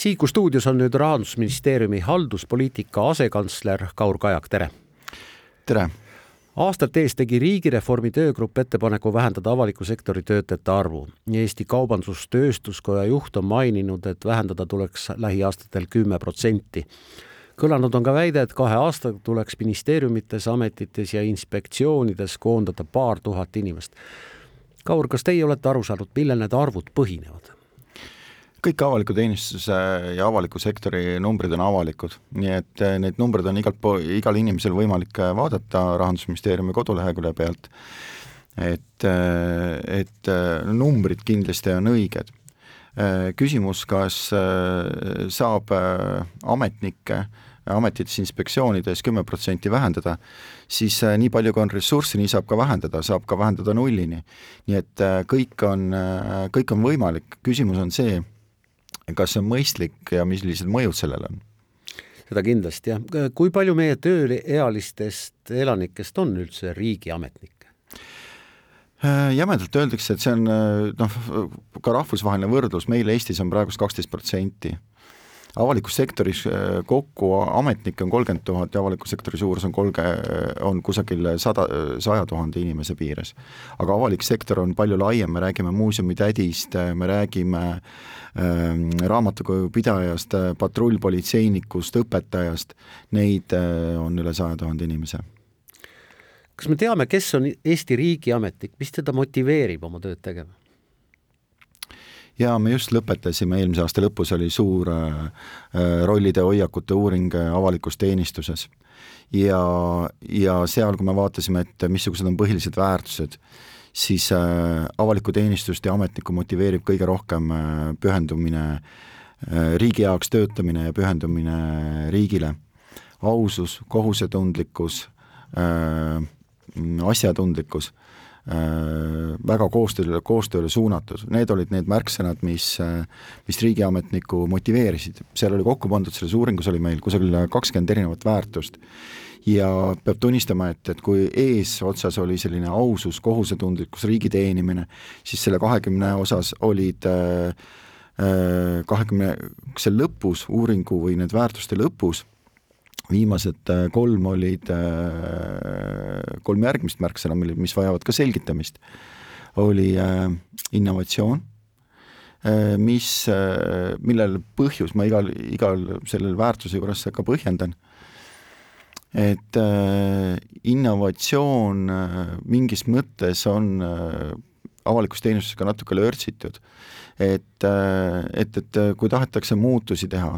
Siiku stuudios on nüüd Rahandusministeeriumi halduspoliitika asekantsler Kaur Kajak, tere! tere! aastate eest tegi riigireformi töögrupp ettepaneku vähendada avaliku sektori töötajate arvu. Eesti Kaubandus-Tööstuskoja juht on maininud, et vähendada tuleks lähiaastatel kümme protsenti. kõlanud on ka väide, et kahe aastaga tuleks ministeeriumites, ametites ja inspektsioonides koondada paar tuhat inimest. Kaur, kas teie olete aru saanud, millel need arvud põhinevad? Kõik avaliku teenistuse ja avaliku sektori numbrid on avalikud, nii et eh, neid numbreid on igalt pool, igal inimesel võimalik eh, vaadata Rahandusministeeriumi kodulehekülje pealt, et, eh, et numbrid kindlasti on õiged. Küsimus, kas saab ametnikke ametites, inspektsioonides kümme protsenti vähendada, siis nii palju, kui on ressurssi, nii saab ka vähendada, saab ka vähendada nullini. nii et kõik on, kõik on võimalik, küsimus on see, kas see on mõistlik ja millised mõjud sellel on? seda kindlasti jah, kui palju meie tööealistest elanikest on üldse riigiametnikke? Äh, jämedalt öeldakse, et see on äh, noh, ka rahvusvaheline võrdlus, meil Eestis on praegust kaksteist protsenti avalikus sektoris äh, kokku ametnikke on kolmkümmend tuhat ja avaliku sektori suurus on kolge, on kusagil sada, saja tuhande inimese piires. aga avalik sektor on palju laiem, me räägime muuseumitädist, me räägime äh, raamatukogupidajast, patrullpolitseinikust, õpetajast, neid äh, on üle saja tuhande inimese kas me teame, kes on Eesti riigiametnik, mis teda motiveerib oma tööd tegema? Jaa, me just lõpetasime, eelmise aasta lõpus oli suur äh, äh rollide hoiakute uuring äh, avalikus teenistuses. ja, ja seal, kui me vaatasime, et missugused on põhilised väärtused, siis avalikku teenistust ja ametnikku motiveerib kõige rohkem pühendumine riigi jaoks töötamine ja pühendumine riigile. ausus, kohusetundlikkus asjatundlikkus väga koostööle, koostööle suunatud, need olid need märksõnad, mis, äh, mis riigiametnikku motiveerisid, seal oli kokku pandud, selles uuringus oli meil kusagil kakskümmend erinevat väärtust. Ja peab tunnistama, et, et kui eesotsas oli selline ausus, kohusetundlikkus, riigi teenimine, siis selle kahekümne osas olid äh, kahekümne seal lõpus, uuringu või need väärtuste lõpus, viimased äh, kolm olid, äh, kolm järgmist märksõna, mille, mis vajavad ka selgitamist, oli äh, innovatsioon, mis, millel põhjus ma igal, igal sellel väärtuse juures ka põhjendan, et innovatsioon mingis mõttes on avalikus teenistuses ka natuke lörtsitud et, et, et kui tahetakse muutusi teha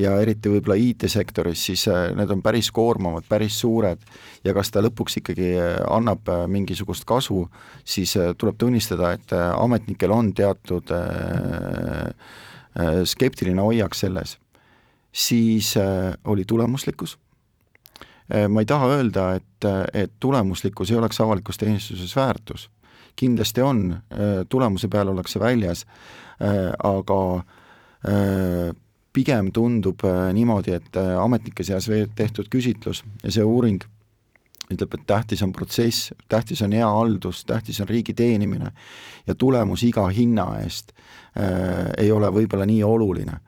ja eriti võib-olla IT-sektoris, siis äh, need on päris koormavad, päris suured ja kas ta lõpuks ikkagi äh, annab äh, mingisugust kasu, siis tuleb tunnistada, et ametnikel on teatud skeptiline hoiak selles. siis oli tulemuslikkus ma ei taha öelda, et, et tulemuslikkus ei oleks avalikus teenistuses väärtus. Kindlasti on, tulemuse peale ollakse väljas, Äh, aga äh, pigem tundub äh, niimoodi, et ametnike seas tehtud küsitlus ja see uuring ütleb, et tähtis on protsess, tähtis on hea haldus, tähtis on riigi teenimine ja tulemus iga hinna eest äh, ei ole võib-olla nii oluline.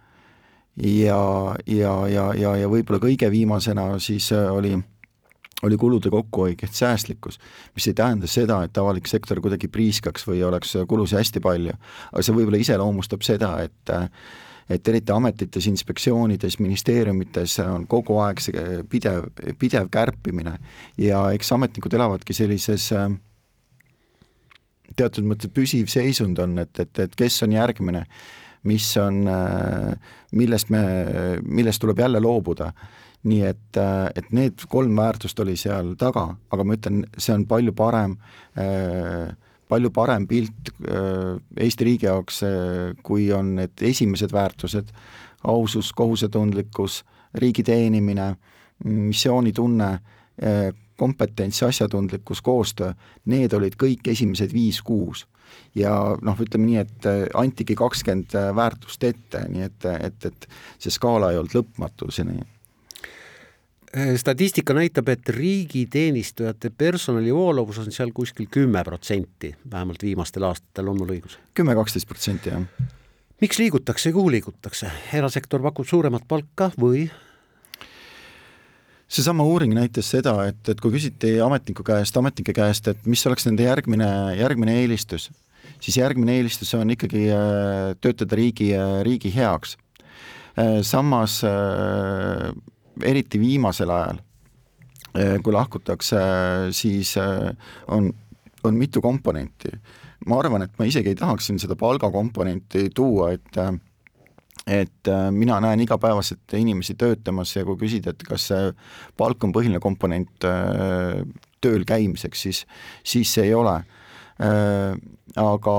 ja, ja, ja, ja, ja võib-olla kõige viimasena siis oli äh, oli kulude kokkuhoid ehk säästlikkus, mis ei tähenda seda, et avalik sektor kuidagi priiskaks või oleks kulusid hästi palju, aga see võib-olla iseloomustab seda, et et eriti ametites, inspektsioonides, ministeeriumites on kogu aeg see pidev, pidev kärpimine. Ja eks ametnikud elavadki sellises teatud mõttes püsiv seisund on, et, et, et kes on järgmine, mis on, millest me, millest tuleb jälle loobuda nii et, äh, et need kolm väärtust oli seal taga, aga ma ütlen, see on palju parem äh, palju parem pilt äh, Eesti riigi jaoks, kui on need esimesed väärtused, ausus, kohusetundlikkus, riigi teenimine, missioonitunne, kompetents, asjatundlikkus, koostöö, need olid kõik esimesed viis-kuus. ja noh, ütleme nii, et antigi kakskümmend väärtust ette, nii et, et, et see skaala ei olnud lõpmatu, see nii Äh, statistika näitab, et riigiteenistujate personali voolavus on seal kuskil kümme protsenti, vähemalt viimastel aastatel on mul õigus? kümme, kaksteist protsenti, jah. miks liigutakse ja kuhu liigutakse, erasektor pakub suuremat palka või? seesama uuring näitas seda, et, et kui küsiti ametniku käest, ametnike käest, et mis oleks nende järgmine, järgmine eelistus, siis järgmine eelistus on ikkagi äh, töötada riigi, äh, riigi heaks. Äh, samas eriti viimasel ajal, kui lahkutakse, siis on, on mitu komponenti. ma arvan, et ma isegi ei tahaks siin seda palgakomponenti tuua, et et mina näen igapäevaselt inimesi töötamas ja kui küsida, et kas see palk on põhiline komponent tööl käimiseks, siis, siis see ei ole aga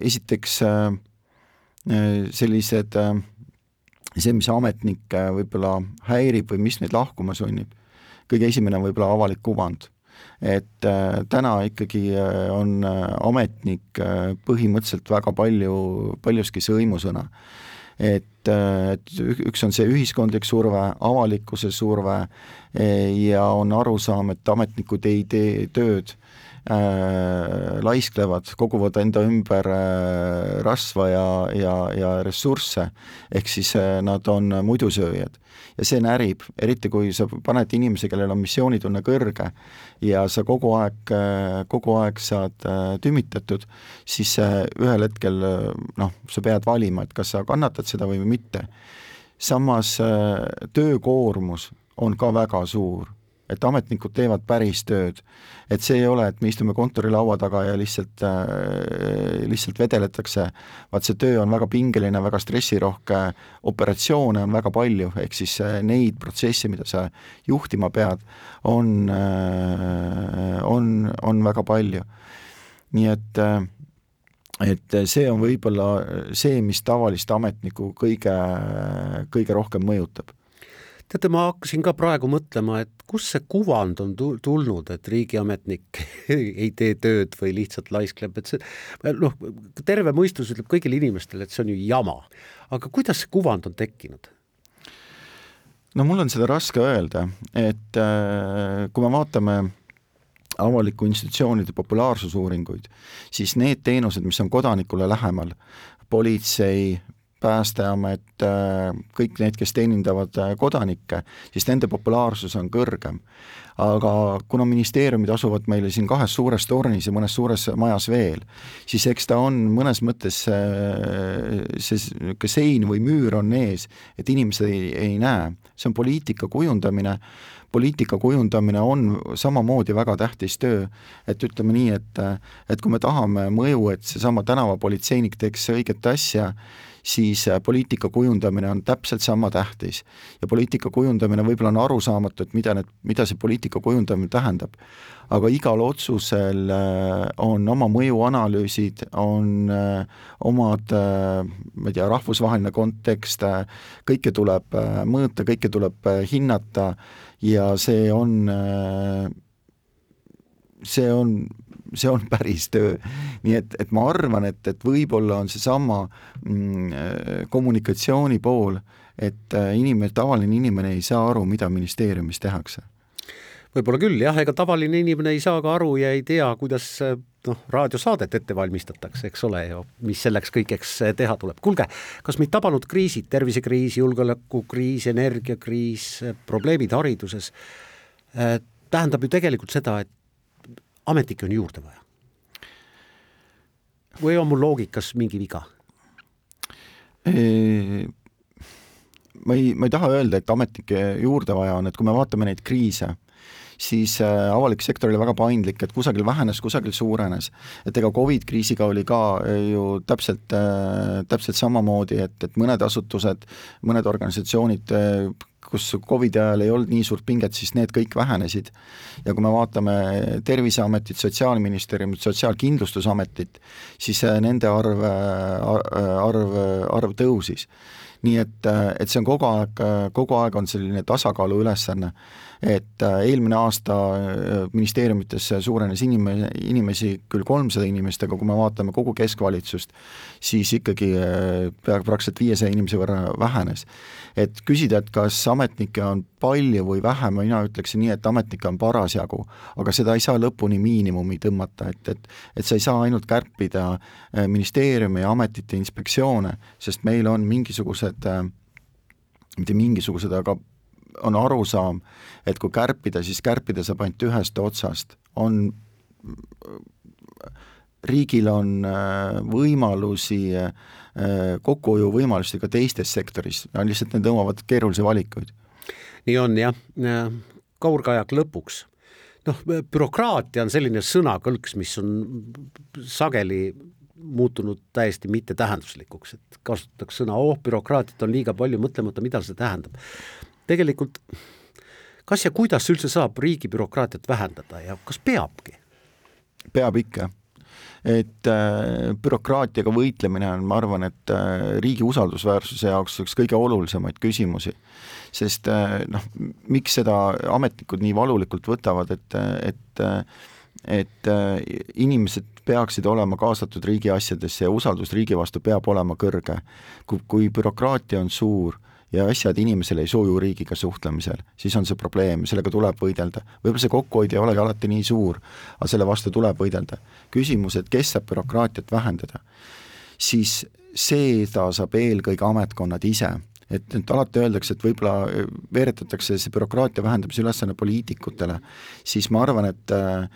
esiteks sellised, äh, see, mis ametnikke võib-olla häirib või mis neid lahkuma sunnib, kõige esimene on võib-olla avalik kuvand. et täna ikkagi on ametnik põhimõtteliselt väga palju, paljuski sõimusõna et, et üks on see ühiskondlik surve, avalikkuse surve ja on arusaam, et ametnikud ei tee tööd äh, laisklevad, koguvad enda ümber äh, rasva ja, ja, ja ressursse, ehk siis äh, nad on muidusööjad. ja see närib, eriti kui sa paned inimese, kellel on missioonitunne kõrge ja sa kogu aeg, äh, kogu aeg saad äh, tümitatud, siis äh, ühel hetkel noh, sa pead valima, et kas sa kannatad seda või mitte. samas töökoormus on ka väga suur et ametnikud teevad päris tööd. et see ei ole, et me istume kontorilaua taga ja lihtsalt äh,, lihtsalt vedeletakse, vaat see töö on väga pingeline, väga stressirohke, operatsioone on väga palju, ehk siis äh, neid protsesse, mida sa juhtima pead, on äh,, on, on väga palju. nii et äh, et see on võib-olla see, mis tavalist ametnikku kõige, kõige rohkem mõjutab teate, ma hakkasin ka praegu mõtlema, et kust see kuvand on tulnud, et riigiametnik ei tee tööd või lihtsalt laiskleb, et see noh, terve mõistus ütleb kõigile inimestele, et see on ju jama. aga kuidas see kuvand on tekkinud? no mul on seda raske öelda, et äh, kui me vaatame avaliku institutsioonide populaarsusuuringuid, siis need teenused, mis on kodanikule lähemal, politsei, Päästeamet, äh, kõik need, kes teenindavad äh, kodanikke, siis nende populaarsus on kõrgem. aga kuna ministeeriumid asuvad meil siin kahes suures tornis ja mõnes suures majas veel, siis eks ta on mõnes mõttes äh, see niisugune sein või müür on ees, et inimesed ei, ei näe, see on poliitika kujundamine, poliitika kujundamine on samamoodi väga tähtis töö, et ütleme nii, et et kui me tahame mõju, et seesama tänavapolitseinik teeks õiget asja, siis äh, poliitika kujundamine on täpselt sama tähtis. ja poliitika kujundamine võib-olla on arusaamatu, et mida need, mida see poliitika kujundamine tähendab. aga igal otsusel äh, on oma mõjuanalüüsid, on äh, omad, ma ei tea, rahvusvaheline kontekst, kõike tuleb mõõta, kõike tuleb hinnata ja see on see on see on päris töö. nii et, et ma arvan, et, et võib-olla on seesama mm, kommunikatsiooni pool, et äh, inimene, tavaline inimene ei saa aru, mida ministeeriumis tehakse võib-olla küll jah, ega tavaline inimene ei saa ka aru ja ei tea, kuidas noh, raadiosaadet ette valmistatakse, eks ole ju, mis selleks kõigeks teha tuleb. kuulge, kas meid tabanud kriisid, tervisekriis, julgeolekukriis, energiakriis, probleemid hariduses äh,, tähendab ju tegelikult seda, et ametnikke on juurde vaja? või on mul loogikas mingi viga? ma ei, ma ei taha öelda, et ametnikke juurde vaja on, et kui me vaatame neid kriise, siis äh, avalik sektor oli väga paindlik, et kusagil vähenes, kusagil suurenes. et ega Covid kriisiga oli ka äh, ju täpselt, äh, täpselt samamoodi, et, et mõned asutused, mõned organisatsioonid kus Covidi ajal ei olnud nii suurt pinget, siis need kõik vähenesid. ja kui me vaatame Terviseametit, Sotsiaalministeeriumit, Sotsiaalkindlustusametit, siis nende arv, arv, arv tõusis nii et, et see on kogu aeg, kogu aeg on selline tasakaalu ülesanne, et eelmine aasta ministeeriumites suurenes inime-, inimesi küll kolmsada inimest, aga kui me vaatame kogu keskvalitsust, siis ikkagi peaaegu praktiliselt viiesaja inimese võrra vähenes. et küsida, et kas ametnikke on palju või vähe, mina ütleksin nii, et ametnikke on parasjagu, aga seda ei saa lõpuni miinimumi tõmmata, et, et et sa ei saa ainult kärpida ministeeriumi ametite inspektsioone, sest meil on mingisugused mitte mingisugused, aga on arusaam, et kui kärpida, siis kärpida saab ainult ühest otsast, on riigil on äh, võimalusi, äh, kokkuhoiuvõimalusi ka teistes sektoris, lihtsalt need nõuavad keerulisi valikuid. nii on jah, Kaur Kajak lõpuks, noh, bürokraatia on selline sõnakõlks, mis on sageli muutunud täiesti mittetähenduslikuks, et kasutatakse sõna oh, bürokraatiat on liiga palju, mõtlemata, mida see tähendab. Tegelikult kas ja kuidas üldse saab riigi bürokraatiat vähendada ja kas peabki? peab ikka et äh, bürokraatiaga võitlemine on, ma arvan, et äh, riigi usaldusväärsuse jaoks üks kõige olulisemaid küsimusi. sest äh, noh, miks seda ametnikud nii valulikult võtavad, et, et et inimesed peaksid olema kaasatud riigi asjadesse ja usaldus riigi vastu peab olema kõrge. kui, kui bürokraatia on suur ja asjad inimesele ei suju riigiga suhtlemisel, siis on see probleem sellega tuleb võidelda. võib-olla see kokkuhoid ei olegi alati nii suur, aga selle vastu tuleb võidelda. küsimus, et kes saab bürokraatiat vähendada, siis seda saab eelkõige ametkonnad ise et, et alati öeldakse, et võib-olla veeretatakse see bürokraatia vähendamise ülesanne poliitikutele, siis ma arvan, et äh,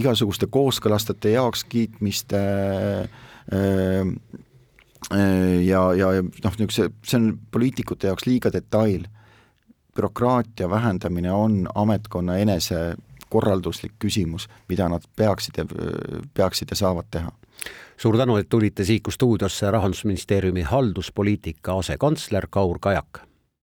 igasuguste kooskõlastajate heakskiitmiste äh, äh, ja, ja noh, niisuguse, see on poliitikute jaoks liiga detail. bürokraatia vähendamine on ametkonna enese korralduslik küsimus, mida nad peaksid ja, peaksid ja saavad teha. suur tänu, et tulite Siiku stuudiosse, Rahandusministeeriumi halduspoliitika asekantsler Kaur Kajak